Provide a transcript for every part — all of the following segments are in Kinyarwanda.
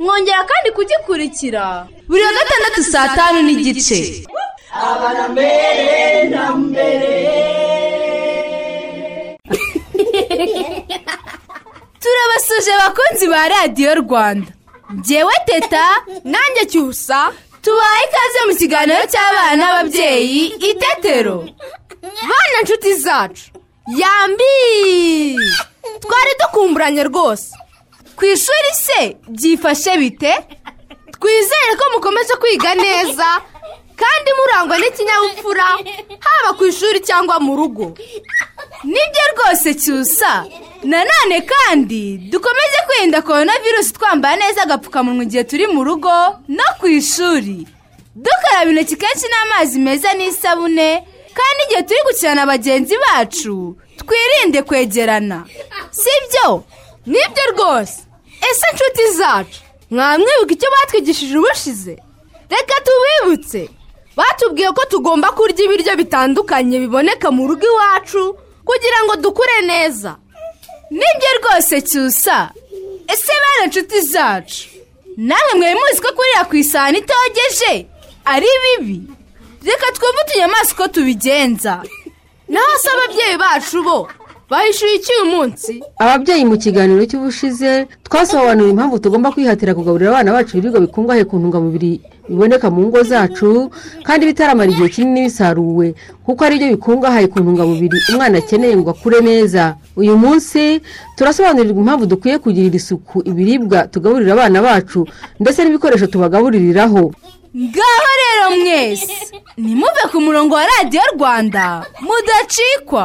Mwongera kandi kugikurikira. Buri wa gatandatu saa tanu n'igice. Abana mbere na mbere. Turabasuje abakunzi ba radiyo rwanda. Ngewe teta nanjye cyusa. Tubaye ikaze mu kiganiro cy'abana n'ababyeyi itetero bana nshuti zacu. Yambi! Twari dukumburanye rwose. Ku ishuri se byifashe bite? Twizere ko mukomeje kwiga neza kandi murangwa n'ikinyabupfura haba ku ishuri cyangwa mu rugo. Nibyo rwose cyusa. Nanone kandi dukomeze kwirinda korona virusi twambara neza agapfukamunwa igihe turi mu rugo no ku ishuri. Dukaraba intoki kenshi n'amazi meza n'isabune kandi igihe turi gukina na bagenzi bacu twirinde kwegerana. Si byo ni byo rwose. Ese inshuti zacu? Mwamwibuka icyo batwigishije ubushize? Reka tubibutse. Batubwiye ko tugomba kurya ibiryo bitandukanye biboneka mu rugo iwacu kugira ngo dukure neza. Nibyo rwose cyusa. Ese bana inshuti zacu? Namwe mwari muzi ko kurira ku isahani itogeje ari bibi? Reka twumve utunyamaswa tubigenza. Naho se ababyeyi bacu bo bahishyuye iki uyu munsi ababyeyi mu kiganiro cy'ubushize twasobanuriye impamvu tugomba kwihatira kugaburira abana bacu ibiribwa bikungahaye ku ntungamubiri biboneka mu ngo zacu kandi bitaramara igihe kinini bisaruwe kuko ari byo bikungahaye ku ntungamubiri umwana akeneye ngo akure neza. Uyu munsi turasobanurirwa impamvu dukwiye kugirira isuku ibiribwa tugaburira abana bacu ndetse n'ibikoresho tubagabuririraho. Ngaho rero mwese nimuve ku murongo wa radiyo rwanda mudacikwa.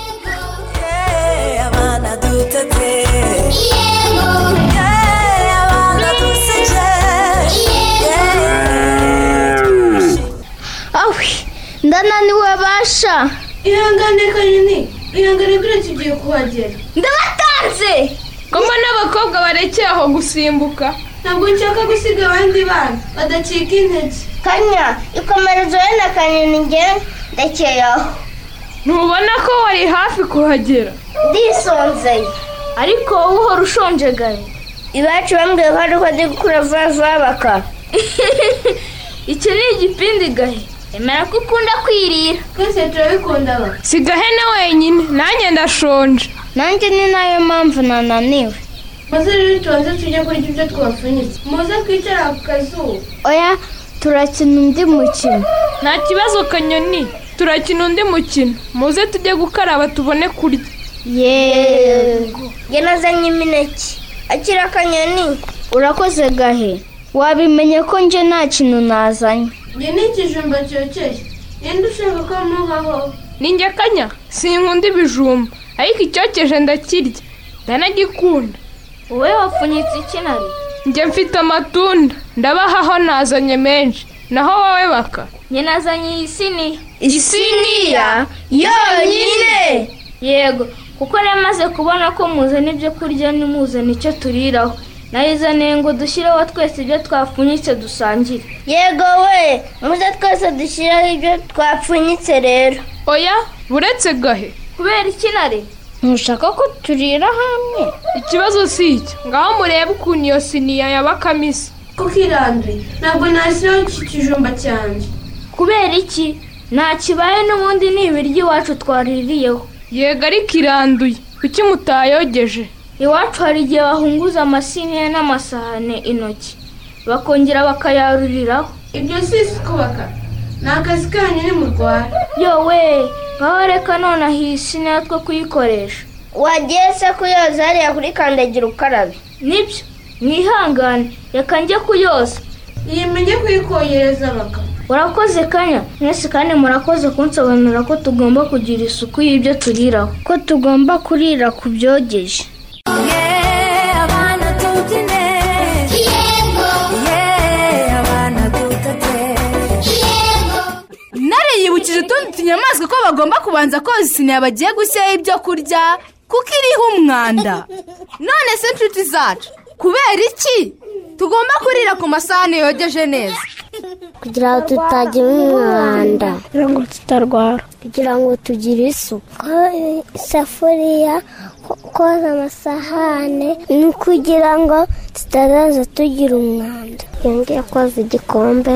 Ndananiwe basha ihangane kanyoni ihangane kuri tugiye kuhagera ndabatanze ko mbona abakobwa barekeye aho gusimbuka ntabwo nshaka gusiga abandi bana badacika intege kanya ikomereza wowe na kanyoni ngewe ndekeye aho ntubona ko wari hafi kuhagera ndisonzeye ariko wowe uhora ushonje gahe iwacu bambwiye ko ariko ndi gukura vuba vuba baka iki ni igipindi gahe emera ko ukunda kwirira twese turabikunda ba si gahene wenyine nanjye ndashonje nanjye ni na yo mpamvu nananiwe maze rero tubanze tujye kurya ibyo twapfunyitse muze twicara ku kazuba oya turakina undi mukino nta kibazo kanyoni turakina undi mukino. Muze tujye gukaraba tubone kurya. Yego. Njye nazanye imineke akira akanyoni. Urakoze gahe. Wabimenye ko njye nta kintu nazanye. Njye ni ikijumba cyokeje. Ninde ushaka ko muhaho ninjye kanya. Sinkunda ibijumba ariko icyokeje ndakirya. Ndanagikunda. Wowe wapfunyitse ikinari njye mfite amatunda. Ndabahaho nazanye menshi. Naho wowe baka njye nazanye iyi siniya isiniya yonyine yego kuko yamaze kubona ko muzana ibyo kurya nimuzana icyo turiraho. Nayizaniye ngo dushyireho twese ibyo twapfunyitse dusangire. Yego we muze twese dushyireho ibyo twapfunyitse rero. Oya buretse gahe? Kubera ikinare ntushaka ko turira hamwe? Ikibazo si icyo ngaho murebe ukuntu iyo siniya yabakamo isa kuko iranduye ntabwo nashyiraho iki kijumba cyanjye. Kubera iki? Nta kibaye n'ubundi ni ibiryo iwacu twaririyeho. Yego ariko iranduye. Kuki mutayogeje? Iwacu hari igihe bahunguza amasiniya n'amasahane intoki. Bakongera bakayaruriraho. Ibyo si isuku baka ni akazi kanyu ni mu rwanda. Yowe ngaho reka nonaha iyi siniya two kuyikoresha. Wagiye se kuyoza hariya kuri kandagira ukarabe. Nibyo? Mwihangane. Reka njye kuyoza. Yimenye kuyikogereza baka urakoze kanya mwese kandi murakoze kunsobanurira ko tugomba kugira isuku y'ibyo turiraho. Ko tugomba kurira ku byogeje. Abana tubyine. Abana dutete ntare yibukije utundi tunyamaswa ko bagomba kubanza koza isiniya bagiye gushyiraho ibyo kurya kuko iriho umwanda. None se inshuti zacu. Kubera iki? Tugomba kurira ku masahani yogeje neza. Kugira ngo tutagira umwanda kugira ngo tutarwara. Kugira ngo tugire isuku. Isafuriya ko- koza amasahane ni ukugira ngo tutazaza tugira umwanda. Iyo ngiye koza igikombe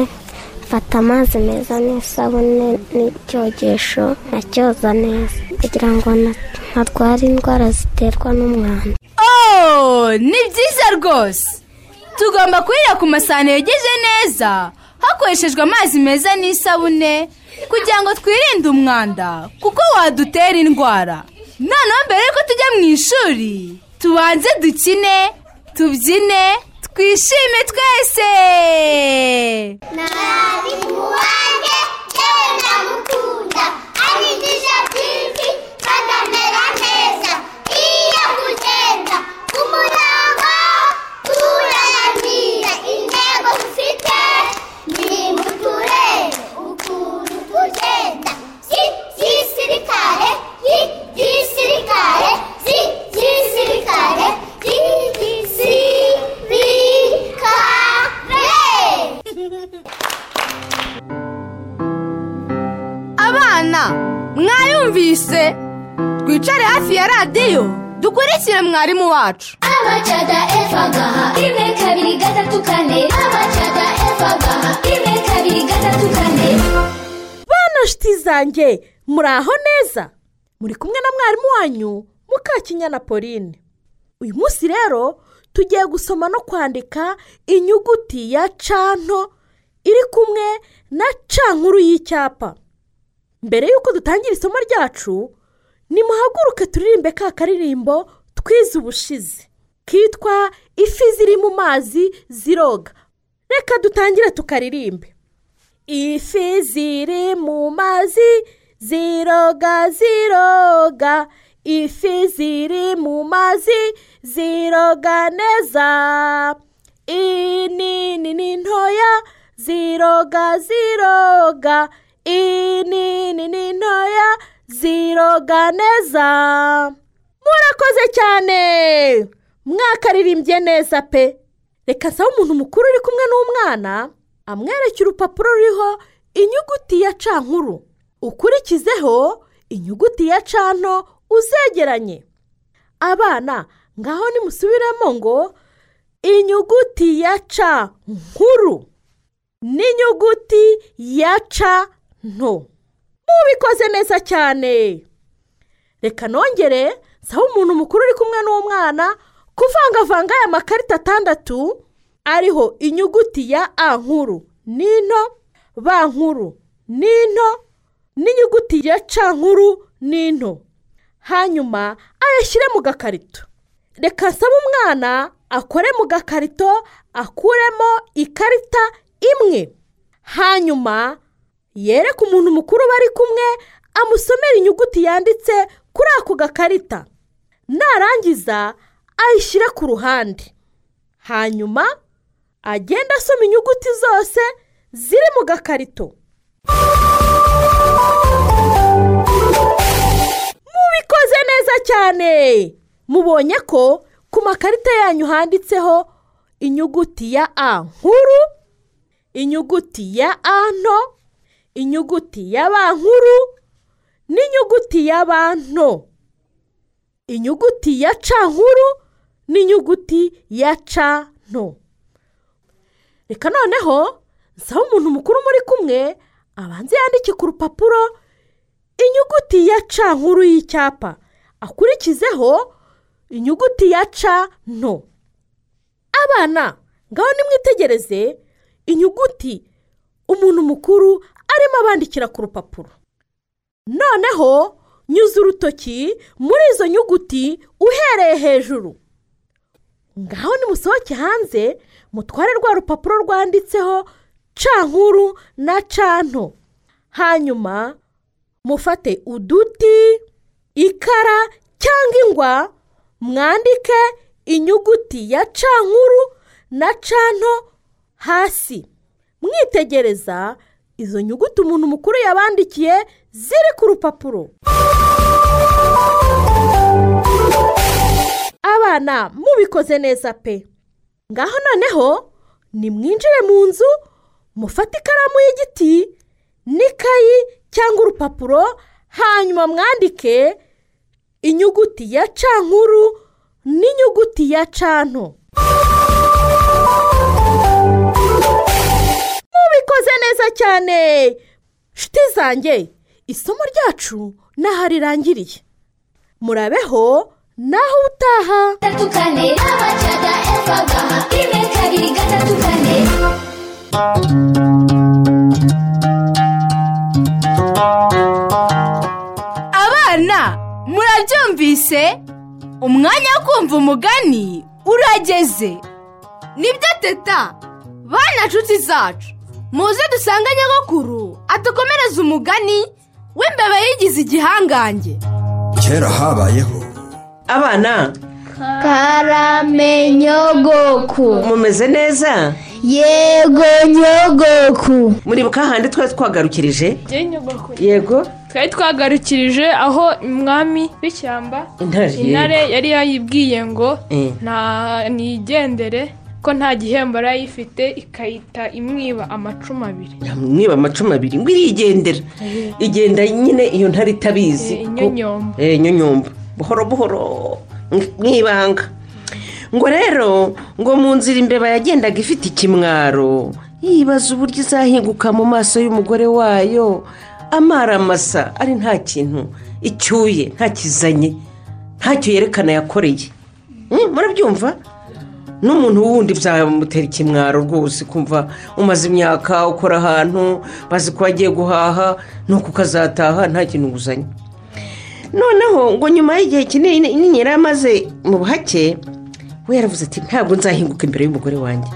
mfata amazi meza n'isabune n'icyogesho nkacyoza neza. Kugira ngo na- ntarwara indwara ziterwa n'umwanda. Ni byiza rwose. Tugomba kurira ku masahani yogeje neza hakoreshejwe amazi meza n'isabune kugira ngo twirinde umwanda kuko wadutera indwara. Noneho mbere yuko tujya mu ishuri tubanze dukine tubyine twishime twese. Mwarimu wanjye yewe ndamukunda abigisha byinshi mwayumvise twicare hafi ya radiyo. Dukurikire mwarimu wacu. Abacada efa gaha rimwe kabiri gatatu kane. Abacada efa gaha rimwe kabiri gatatu kane. Bana nshuti zanjye muri aho neza? Muri kumwe na mwarimu wanyu mukakinyana pauline. Uyu munsi rero tugiye gusoma no kwandika inyuguti ya ca nto iri kumwe na ca nkuru y'icyapa. Mbere y'uko dutangira isomo ryacu nimuhaguruke turirimbe ka karirimbo twize ubushize kitwa ifi ziri mu mazi ziroga. Reka dutangire tukaririmbe. Ifi ziri mu mazi ziroga ziroga. Ifi ziri mu mazi ziroga neza. Inini ni ntoya ziroga ziroga. Inini ni ntoya ziroga neza murakoze cyane. Mwakaririmbye neza pe. Reka nsaba umuntu mukuru uri kumwe n'umwana amwereke urupapuro ruriho inyuguti ya ca nkuru. Ukurikizeho inyuguti ya ca nto uzegeranye. Abana ngaho nimusubiremo ngo inyuguti ya ca nkuru. N'inyuguti ya ca nto mubikoze neza cyane. Reka nongere nsaba umuntu mukuru uri kumwe n'umwana kuvangavanga aya makarita atandatu ariho inyuguti ya a nkuru. N'into ba nkuru. N'into n'inyuguti ya ca nkuru. N'into hanyuma ayashyire mu gakarito. Reka nsaba umwana akore mu gakarito akuremo ikarita imwe. Hanyuma yereke umuntu mukuru bari kumwe amusomera inyuguti yanditse kuri ako gakarita. Narangiza ayishyire ku ruhande. Hanyuma agenda asoma inyuguti zose ziri mu gakarito. Mubikoze neza cyane! Mubonye ko ku makarita yanyu handitseho inyuguti ya a nkuru inyuguti ya a nto inyuguti ya b nkuru n'inyuguti ya b nto. Inyuguti ya c nkuru n'inyuguti ya c nto. Reka noneho nsaba umuntu mukuru muri kumwe abanze yandike ku rupapuro inyuguti ya c nkuru y'icyapa. Akurikizeho inyuguti ya c nto. Abana ngaho nimwitegereze inyuguti umuntu mukuru arimo abandikira ku rupapuro. Noneho nyuze urutoki muri izo nyuguti uhereye hejuru. Ngaho nimusohoke hanze mutware rwa rupapuro rwanditseho ca nkuru na ca nto. Hanyuma mufate uduti ikara cyangwa ingwa mwandike inyuguti ya ca nkuru na ca nto hasi. Mwitegereza izo nyuguti umuntu mukuru yabandikiye ziri ku rupapuro. Abana mubikoze neza pe. Ngaho noneho nimwinjire mu nzu mufate ikaramu y'igiti n'ikayi cyangwa urupapuro hanyuma mwandike inyuguti ya ca nkuru n'inyuguti ya ca nto. Mubikoze neza cyane. Nshuti zanjye isomo ryacu naho rirangiriye murabeho naho utaha. Gatatu kane abacaga efa gaha rimwe kabiri gatatu kane. Abana murabyumvise? Umwanya wo kumva umugani urageze. Nibyo teta. Bana nshuti zacu. Muze dusange nyogokuru atukomereze umugani w'imbeba yigize igihangange. Kera habayeho. Abana. Karame nyogoku. Mumeze neza? Yego nyogoku. Muribuka hahandi twari twagarukirije? Yego. Twari twagarukirije aho umwami w'ishyamba Intare, yari yayibwiye ngo Eh. Ko nta gihembo yari ayifite ikayita imwiba amacumu abiri. Mwiba amacumu abiri. Ngo irigendera igenda nyine iyo ntare itabizi. Eh, inyonyomba. Eh, buhoro buhoro. Mu ibanga ngo rero ngo mu nzira imbeba yagendaga ifite ikimwaro yibaza uburyo izahinguka mu maso y'umugore wayo. Amara amasa ari nta kintu icyuye nta kizanye ntacyo yerekana yakoreye. Hmm, murabyumva? N'umuntu wundi byamutera ikimwaro rwose kumva umaze imyaka ukora ahantu bazi ko wagiye guhaha nuko ukazataha nta kintu uzanye. Noneho ngo nyuma y'igihe kinini yari amaze mu buhake we yaravuze ati ntabwo nzahinguka imbere y'umugore wanjye.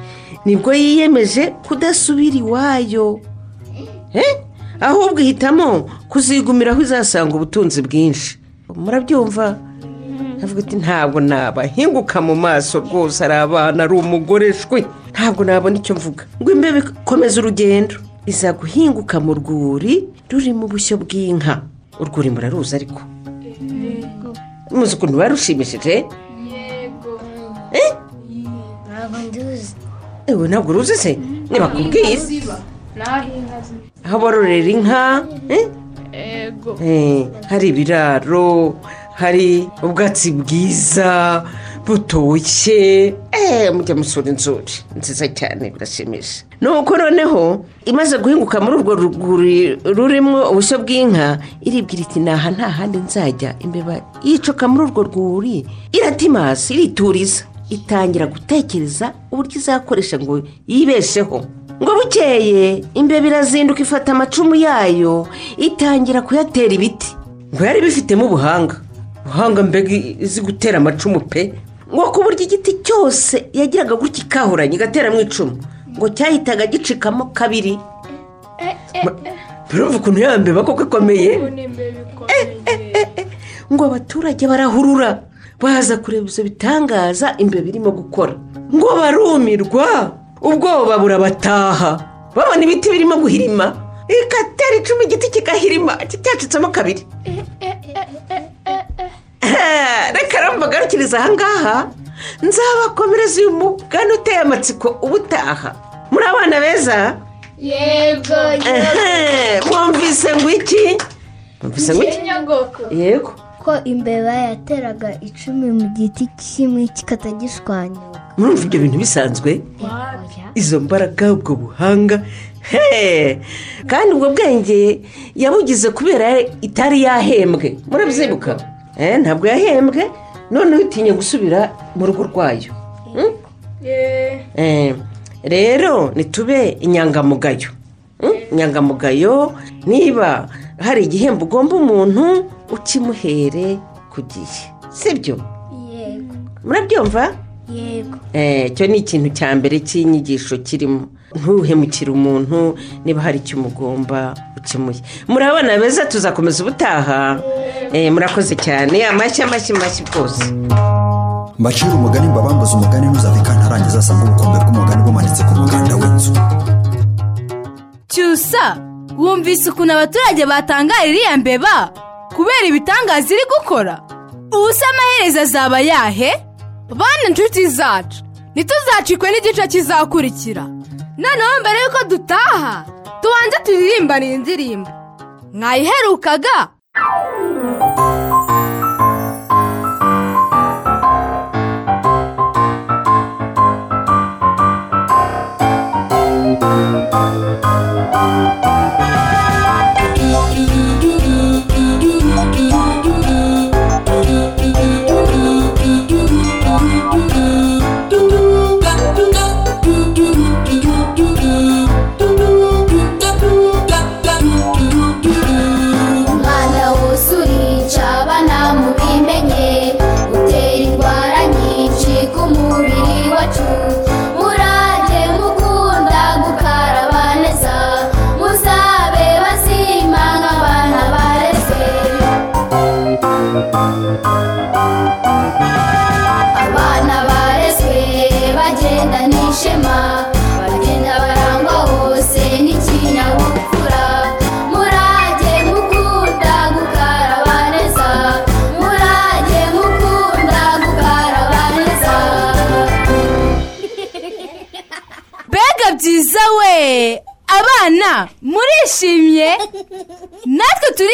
Nibwo yiyemeje kudasubira iwayo. Ahubwo ihitamo kuzigumira aho izasanga ubutunzi bwinshi. Murabyumva? Avuga ati ntabwo nabahinguka mu maso rwose ari abana ari umugore shwe ntabwo nabona icyo mvuga. Ngo imbeho ikomeze urugendo. Iza guhinguka mu rwuri ruri mu bushyo bw'inka. Urwuri muraruzi ariko. Muzi ukuntu biba rushimishije Eh? ntabwo uruzi se? Ntibakubwiye inka ziba. Aho bororera inka? Eh? Eh, hari ibiraro hari ubwatsi bwiza butoshye. Eee mujya musura inzuri nziza cyane birashimisha. Nuko noneho imaze guhinguka muri urwo rwuri rurimo ubushyo bw'inka iribwira iti naha nta handi nzajya imbeba yicoka muri urwo rwuri. Iratimasi irituriza. Itangira gutekereza uburyo izakoresha ngo yibesheho. Ngo bukeye imbeba irazinduka ifata amacumu yayo itangira kuyatera ibiti. Ngo yari bifitemo ubuhanga. Ubuhanga mbega izi gutera amacumu pe? Ngo ku buryo igiti cyose yagiraga gutya ikahuranye igateramo icumu. Ngo cyahitaga gicikamo kabiri. Urumva ukuntu ya mbeba koko ikomeye. Ngo abaturage barahurura baza kureba ibyo bitangaza imbeba irimo gukora. Ngo barumirwa ubwoba burabataha. Babona ibiti birimo guhirima igatera icumu igiti kigahirima cyacitsemo kabiri. reka mbagarukiriza ahangaha nzabakomereza uyu mugani uteye amatsiko ubutaha. Muri abana beza? Yego mwumvise ngo iki? Mwumvise ngo iki? Yego. Ko imbeba yateraga icumi mu giti kimwe kikata gishwanyuka murumva ibyo bintu bisanzwe? Izo mbaraga ubwo buhanga. He! Kandi ubwo bwenge yabugize kubera itari yahembwe. Murabyibuka? Ntabwo yahembwe. Noneho itinye gusubira mu rugo rwayo. Hmm? Eh, rero nitube inyangamugayo. Hmm? inyangamugayo niba hari igihembo ugomba umuntu ukimuhere ku gihe. Sibyo? Murabyumva? Eh, icyo ni ikintu cya mbere cy'inyigisho kirimo. Ntuhemukire umuntu niba hari icyo umugomba ukimuye murabona beza tuzakomeza ubutaha. Eh, murakoze cyane. Amashyi amashyi amashyi rwose. Mbacira umugani mbabambuze umugani ntuzave kantarangiza asanga ubukombe bw'umugani bumanitse ku muganda w'inzu. Cyusa wumvise ukuntu abaturage batangarira iriya mbeba? Kubera ibitangaza iri gukora. Ubu se amaherezo azaba yahe? Bane inshuti zacu ntituzacikwe n'igice kizakurikira. Noneho mbere y'uko dutaha tubanze turirimbane iyi ndirimbo mwayiherukaga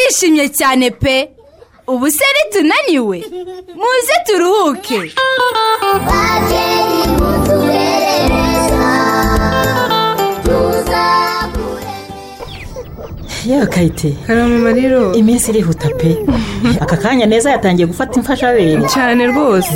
turishimye cyane pe. Ubu se nitunaniwe muze turuhuke. Yewe kayite iminsi irihuta pe aka kanya neza yatangiye gufata imfashabere. Cyane rwose.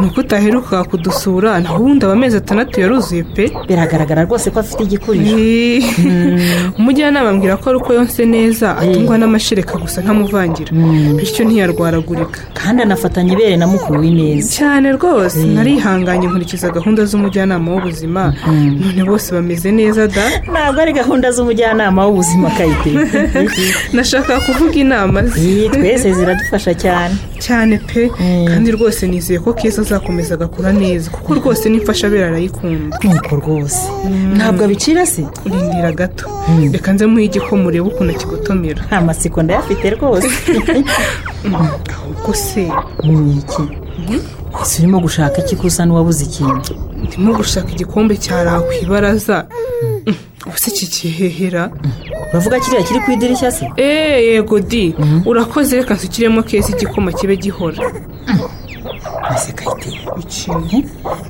Ni uko utaheruka kudusura. Ubundi aba amezi atandatu yaruzuye pe. Biragaragara rwose ko afite igikuriro umujyanama ambwira ko ari uko yonse neza atungwa n'amashereka gusa ntamuvangira bityo ntiyarwaragurika. Kandi anafatanya ibere na mukuru w'ineza. Cyane rwose. Narihanganye nkurikiza gahunda z'umujyanama w'ubuzima. None bose bameze neza da? Ntabwo ari gahunda z'umujyanama w'ubuzima kayite nashaka kuvuga inama. Ze twese ziradufasha cyane. Cyane pe. Kandi rwose nizeye ko keza azakomeza agakura neza. Kuko rwose n'imfashabere arayikunda. Nuko rwose. Ntabwo abicira se? Urindira gato. Reka nze muhe igikoma urebe ukuntu akigotomera amatsiko ndayafite rwose. Ubwo se. Ni iki? Ese urimo gushaka iki kusa n'uwabuze ikintu? Ndimo gushaka igikombe cyarawe ku ibaraza ubu se kikihehera uravuga kiriya kiri ku idirishya se? Eee yego di. Urakoze reka nsukiremo keza igikoma kibe gihora. Ese kayite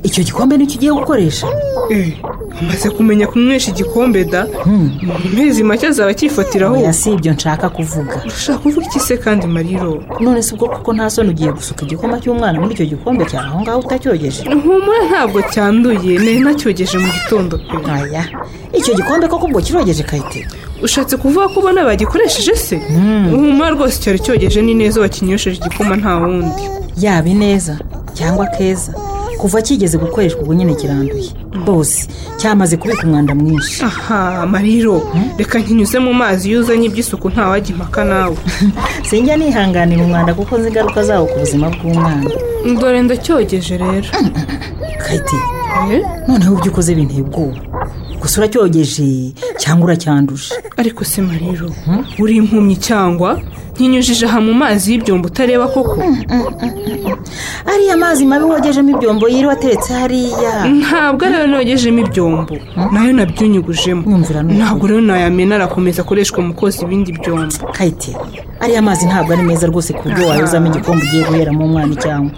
icyo gikombe ni cyo ugiye gukoresha? Eee amaze kumenya kunywesha igikombe da. Mu mezi make azaba akifatiraho oya si ibyo nshaka kuvuga. Urashaka kuvuga iki se kandi mariro none se ubwo kuko nta soni ugiye gusuka igikoma cy'umwana muri icyo gikombe cyawe. Aho ngaho utacyogeje humura ntabwo cyanduye. Nari nacyogeje mu gitondo pe. Aya icyo gikombe koko ubwo kirogeje kayite ushatse kuvuga ko ubona bagikoresheje se? Humura rwose cyari cyogeje ni neza wakinywesheje igikoma nta wundi. Yaba ineza cyangwa keza kuva kigeze gukoreshwa ubu nyine kiranduye. Bose cyamaze kubika umwanda mwinshi. Aha mariro reka nkinyuze mu mazi iyo uzanye iby'isuku ntawajya impaka nawe. Sinjya nihanganira umwanda kuko nzi ingaruka zawo ku buzima bw'umwana. Dore ndacyogeje rero. Kayite noneho ibyo ukoze binteye ubwoba gusa uracyogeje cyangwa uracyanduje ariko se mariro uri impumyi cyangwa ntinyujije aha mu mazi y'ibyombo utareba koko? Ariya mazi mabi wogejemo ibyombo yiriwe ateretse hariya. Ntabwo ariyo nogejemo ibyombo. Nayo nabyunyugujemo. Ntabwo rero nayamena arakomeza akoreshwa mu koza ibindi byombo. Kayite ariya mazi ntabwo ari meza rwose ku buryo wayozamo igikombe ugiye guheramo umwana cyangwa.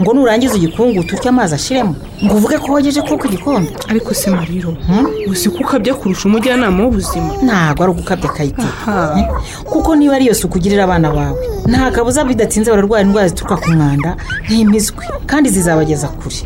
Ngo nurangiza ugikunguta utyo amazi ashiremo. Ngo uvuge ko wogeje kuko igikombe. Ariko se mariro uzi ko ukabya kurusha umujyanama w'ubuzima? Ntabwo ari ugukabya kayite Eh, kuko niba ariyo suku ugirira abana bawe nta kabuza bidatinze bararwara indwara zituruka ku mwanda nk'impiswi kandi zizabageza kure.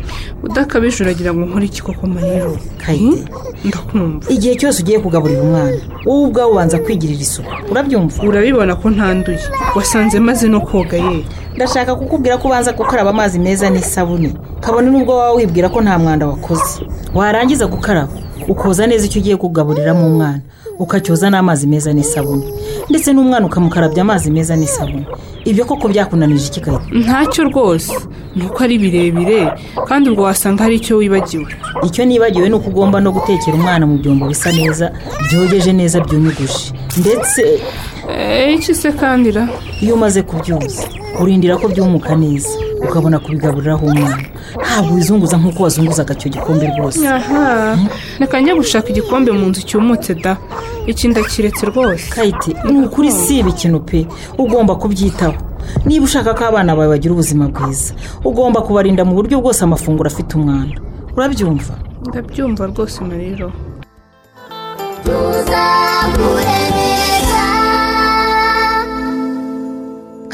Udakabije uragira ngo nkore iki koko mariro? Kayite ndakumva. Igihe cyose ugiye kugaburira umwana wowe ubwawe ubanza kwigirira isuku. Urabyumva? Urabibona ko ntanduye. Wasanze maze no koga ye. Ndashaka kukubwira ko ubanza gukaraba amazi meza n'isabune. Kabone n'ubwo waba wibwira ko nta mwanda wakoze. Warangiza gukaraba ukoza neza icyo ugiye kugaburiramo umwana ukacyoza n'amazi meza n'isabune. Ndetse n'umwana ukamukarabya amazi meza n'isabune. Ibyo koko byakunanije iki kayita? Ntacyo rwose. Ni uko ari birebire kandi ubwo wasanga hari icyo wibagiwe. Icyo nibagiwe ni uko ugomba no gutekera umwana mu byombo bisa neza byogeje neza byunyuguje ndetse iki se kandi ra iyo umaze kubyoza urindira ko byumuka neza ukabona kubigaburiraho umwana ntabwo wizunguza nk'uko wazunguzaga icyo gikombe rwose. Aha. Reka njye gushaka igikombe mu nzu cyumutse da. Iki ndakiretse rwose. Kayite ni ukuri si ibikino pe. Ugomba kubyitaho. Niba ushaka ko abana bawe bagira ubuzima bwiza ugomba kubarinda mu buryo bwose amafunguro afite umwanda. Urabyumva? Ndabyumva rwose mariro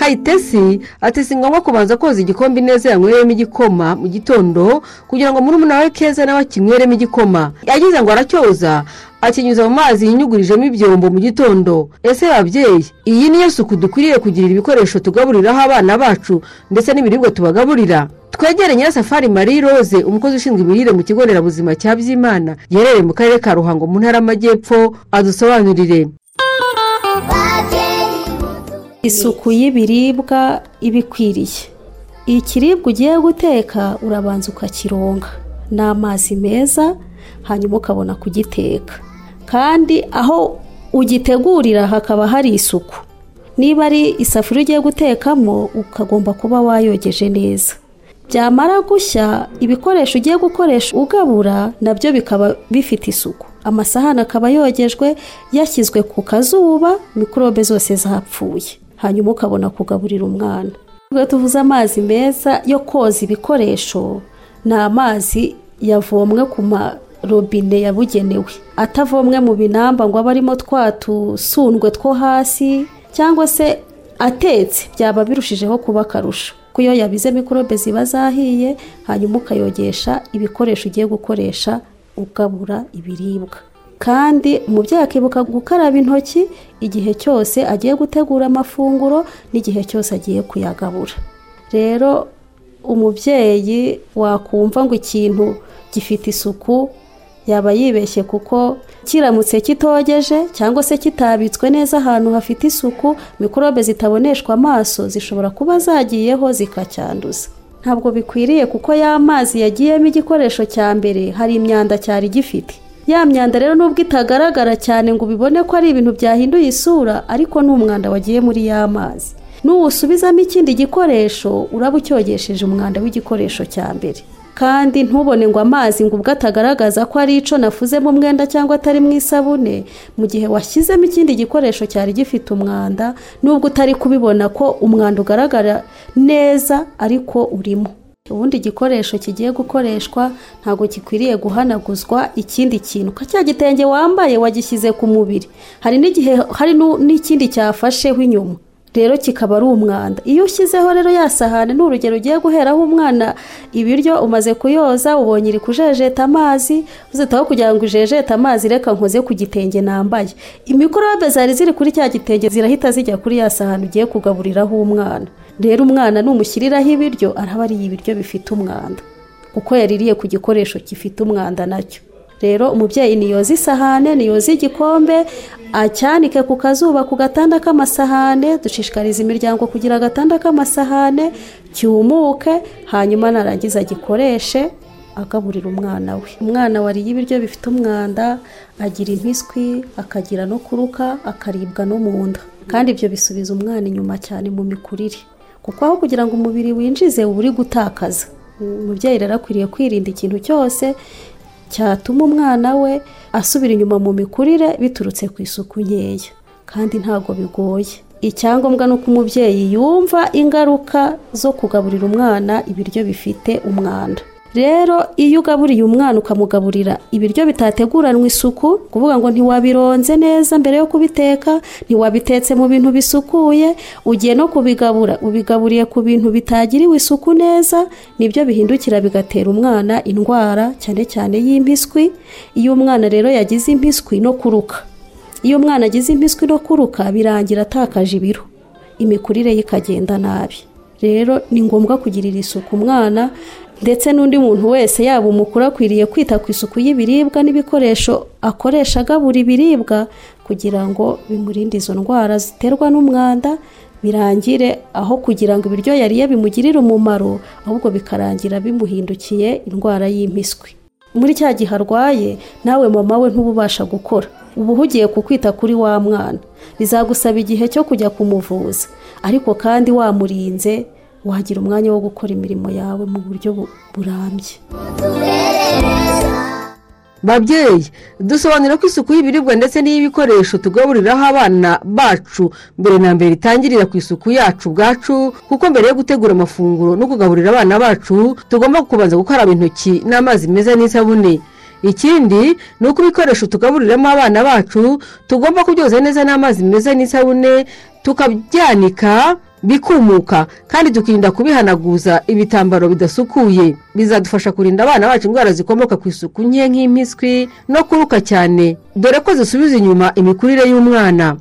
kayitesi ati si ngombwa kubanza koza igikombe neza yanywereyemo igikoma mu gitondo kugira ngo murumuna we keza nawe akinyweremo igikoma. Yagize ngo aracyoza akinyuza mu mazi yinyugurijemo ibyombo mu gitondo. Ese babyeyi iyi niyo suku dukwiriye kugirira ibikoresho tugaburiraho abana bacu ndetse n'ibiribwa tubagaburira? Twegere nyirasafari marie rose umukozi ushinzwe imirire mu kigo nderabuzima cya byimana giherereye mu karere ka ruhango mu ntara y'amajyepfo adusobanurire. Isuku y'ibiribwa iba ikwiriye ikiribwa ugiye guteka urabanza ukakironga. N'amazi meza hanyuma ukabona kugiteka. Kandi aho ugitegurira hakaba hari isuku. Niba ari isafuriya ugiye gutekamo ukagomba kuba wayogeje neza. Byamara gushya ibikoresho ugiye gukoresha ugabura na byo bikaba bifite isuku. Amasahani akaba yogejwe yashyizwe ku kazuba mikorobe zose zapfuye. Hanyuma ukabona kugaburira umwana. Ubwo tuvuze amazi meza yo koza ibikoresho ni amazi yavomwe ku marobine yabugenewe. Atavomwe mu binamba ngo abe arimo twa tusundwe two hasi cyangwa se atetse byaba birushijeho kuba akarusho. Kuko iyo yabize mikorobe ziba zahiye hanyuma ukayogesha ibikoresho ugiye gukoresha ugabura ibiribwa. Kandi umubyeyi akibuka gukaraba intoki igihe cyose agiye gutegura amafunguro n'igihe cyose agiye kuyagabura. Rero umubyeyi wakumva ngo ikintu gifite isuku yaba yibeshye kuko kiramutse kitogeje cyangwa se kitabitswe neza ahantu hafite isuku mikorobe zitaboneshwa amaso zishobora kuba zagiyeho zikacyanduza. Ntabwo bikwiriye kuko ya mazi yagiyemo igikoresho cya mbere hari imyanda cyari gifite. Ya myanda rero nubwo itagaragara cyane ngo ubibone ko ari ibintu byahinduye isura ariko ni umwanda wagiye muri ya mazi. Nuwusubizamo ikindi gikoresho uraba ucyogesheje umwanda w'igikoresho cya mbere. Kandi ntubone ngo amazi ngo ubwo atagaragaza ko ari ico nafuzemo umwenda cyangwa atari mu isabune mu gihe washyizemo ikindi gikoresho cyari gifite umwanda nubwo utari kubibona ko umwanda ugaragara neza ariko urimo. Ubundi igikoresho kigiye gukoreshwa ntabwo gikwiriye guhanaguzwa ikindi kintu. Ka cya gitenge wambaye wagishyize ku mubiri. Hari n'igihe hari n'ikindi cyafasheho inyuma. Rero kikaba ari umwanda. Iyo ushyizeho rero ya sahane ni urugero ugiye guheraho umwana ibiryo umaze kuyoza ubonye iri kujejeta amazi uzitaho kugira ngo ujejete amazi reka nkoze ku gitenge nambaye. Imikorobe zari ziri kuri cya gitenge zirahita zijya kuri ya sahane ugiye kugaburiraho umwana. Rero umwana numushyiriraho ibiryo araba ariye ibiryo bifite umwanda. Kuko yaririye ku gikoresho gifite umwanda na cyo. Rero umubyeyi niyoza isahane niyoza igikombe acyanike ku kazuba ku gatanda k'amasahane dushishikariza imiryango kugira agatanda k'amasahane cyumuke hanyuma narangiza agikoreshe agaburira umwana we. Umwana wariye ibiryo bifite umwanda agira impiswi akagira no kuruka akaribwa no mu nda. Kandi ibyo bisubiza umwana inyuma cyane mu mikurire. Kuko aho kugira ngo umubiri winjize uba uri gutakaza. Umubyeyi rero akwiriye kwirinda ikintu cyose cyatuma umwana we asubira inyuma mu mikurire biturutse ku isuku nkeya kandi ntabwo bigoye. Icyangombwa ni uko umubyeyi yumva ingaruka zo kugaburira umwana ibiryo bifite umwanda. Rero iyo ugaburiye umwana ukamugaburira ibiryo bitateguranwe isuku kuvuga ngo ntiwabironze neza mbere yo kubiteka ntiwabitetse mu bintu bisukuye ugiye no kubigabura ubigaburiye ku bintu bitagiriwe isuku neza ni byo bihindukira bigatera umwana indwara cyane cyane y'impiswi. Iyo umwana rero yagize impiswi no kuruka iyo umwana agize impiswi no kuruka birangira atakaje ibiro imikurire ye ikagenda nabi. Rero ni ngombwa kugirira isuku umwana ndetse n'undi muntu wese yaba umukuru akwiriye kwita ku isuku y'ibiribwa n'ibikoresho akoresha agabura ibiribwa kugira ngo bimurinde izo ndwara ziterwa n'umwanda birangire aho kugira ngo ibiryo yariye bimugirire umumaro ahubwo bikarangira bimuhindukiye indwara y'impiswi. Muri cya gihe arwaye nawe mama we ntuba ubasha gukora. Uba uhugiye ku kwita kuri wa mwana. Bizagusaba igihe cyo kujya kumuvuza. Ariko kandi wamurinze wagira umwanya wo gukora imirimo yawe mu buryo bu- burambye. Babyeyi dusobanura ko isuku y'ibiribwa ndetse n'iy'ibikoresho tugaburiraho abana bacu mbere na mbere itangirira ku isuku yacu ubwacu kuko mbere yo gutegura amafunguro no kugaburira abana bacu tugomba kubanza gukaraba intoki n'amazi meza n'isabune. Ikindi ni uko ibikoresho tugaburiramo abana bacu tugomba kubyoza neza n'amazi meza n'isabune tukabyanika bikumuka kandi tukirinda kubihanaguza ibitambaro bidasukuye. Bizadufasha kurinda abana bacu indwara zikomoka ku isuku nke nk'impiswi no kuruka cyane. Dore ko zisubiza inyuma imikurire y'umwana.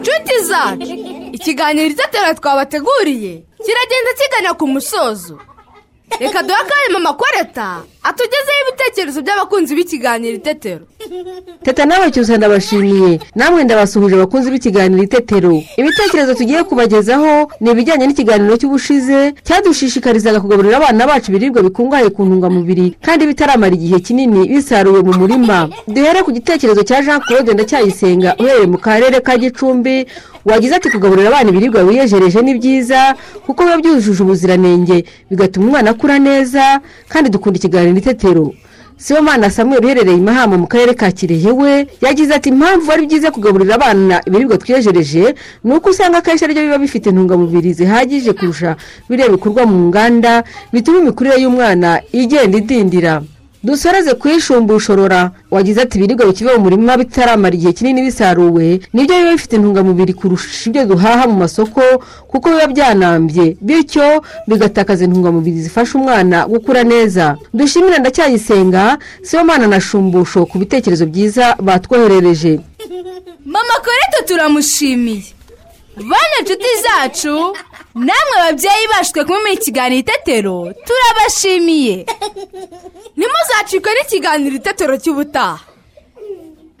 Nshuti zacu. Ikiganiro itetero twabateguriye kiragenda kigana ku musozo. Reka duhe akanya mama koreta atugezeho ibitekerezo by'abakunzi b'ikiganiro itetero. Teta nawe cyusa ndabashimiye namwe ndabasuhuje abakunzi b'ikiganiro itetero. Ibitekerezo tugiye kubagezaho ni ibijyanye n'ikiganiro cy'ubushize cyadushishikarizaga kugaburira abana bacu ibiribwa bikungahaye ku ntungamubiri kandi bitaramara igihe kinini bisaruwe mu murima. Duhere ku gitekerezo cya jean claude ndacyayisenga uherereye mu karere ka gicumbi wagize ati kugaburira abana ibiribwa wiyejereje ni byiza kuko biba byujuje ubuziranenge bigatuma umwana akura neza kandi dukunda ikiganiro itetero. Sibomana samuel uherereye i mahama mu karere ka kirehe we yagize ati impamvu ari byiza kugaburira abana ibiribwa twiyejereje ni uko usanga akenshi ari byo biba bifite intungamubiri zihagije kurusha biriya bikorwa mu nganda bituma imikurire y'umwana igenda idindira. Dusoreze ku ishumbushorora wagize ati ibiribwa bikiva mu murima bitaramara igihe kinini bisaruwe? Nibyo biba bifite intungamubiri kurusha ibyo duhaha mu masoko kuko biba byanambye. Bityo bigatakaza intungamubiri zifasha umwana gukura neza. Dushimira ndacyayisenga sibomana na shumbusho ku bitekerezo byiza batwoherereje. Mama koreta turamushimiye. Bane inshuti zacu namwe babyeyi bacu twe kumwe mu ikiganiro itetero turabashimiye. Ntimuzacikwe n'ikiganiro itetero cy'ubutaha.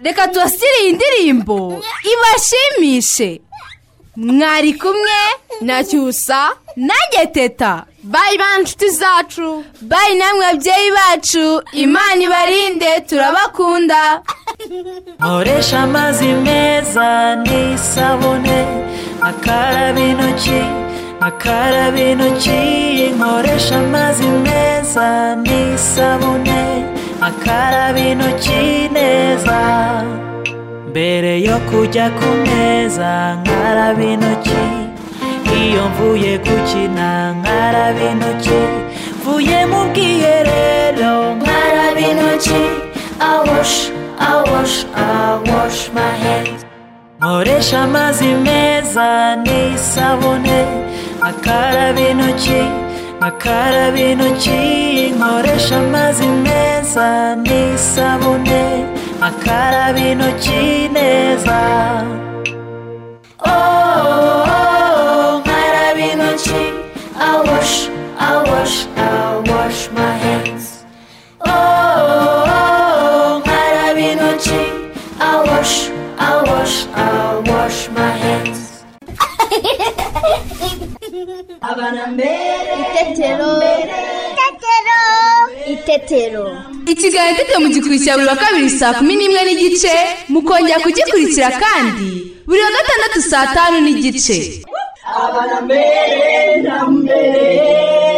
Reka tubasire iyi ndirimbo ibashimishe. Mwari kumwe na cyusa nanjye teta. Bayi ba inshuti zacu. Bayi namwe babyeyi bacu. Imana ibarinde turabakunda. Nkoresha amazi meza n'isabune akaraba intoki akaraba intoki nkoresha amazi meza n'isabune akaraba intoki neza. Mbere yo kujya ku meza nkaraba intoki iyo mvuye gukina nkaraba intoki mvuye mu bwiherero nkaraba intoki awash awash awash my hands. Nkoresha amazi meza n'isabune akaraba intoki akaraba intoki nkoresha amazi meza n'isabune akaraba intoki neza. itetero. Itetero. Ikiganiro itetero mugikurikira buri wa kabiri saa kumi n'imwe n'igice mukongera kugikurikira kandi buri wa gatandatu saa tanu n'igice. Abana mbere na mbere.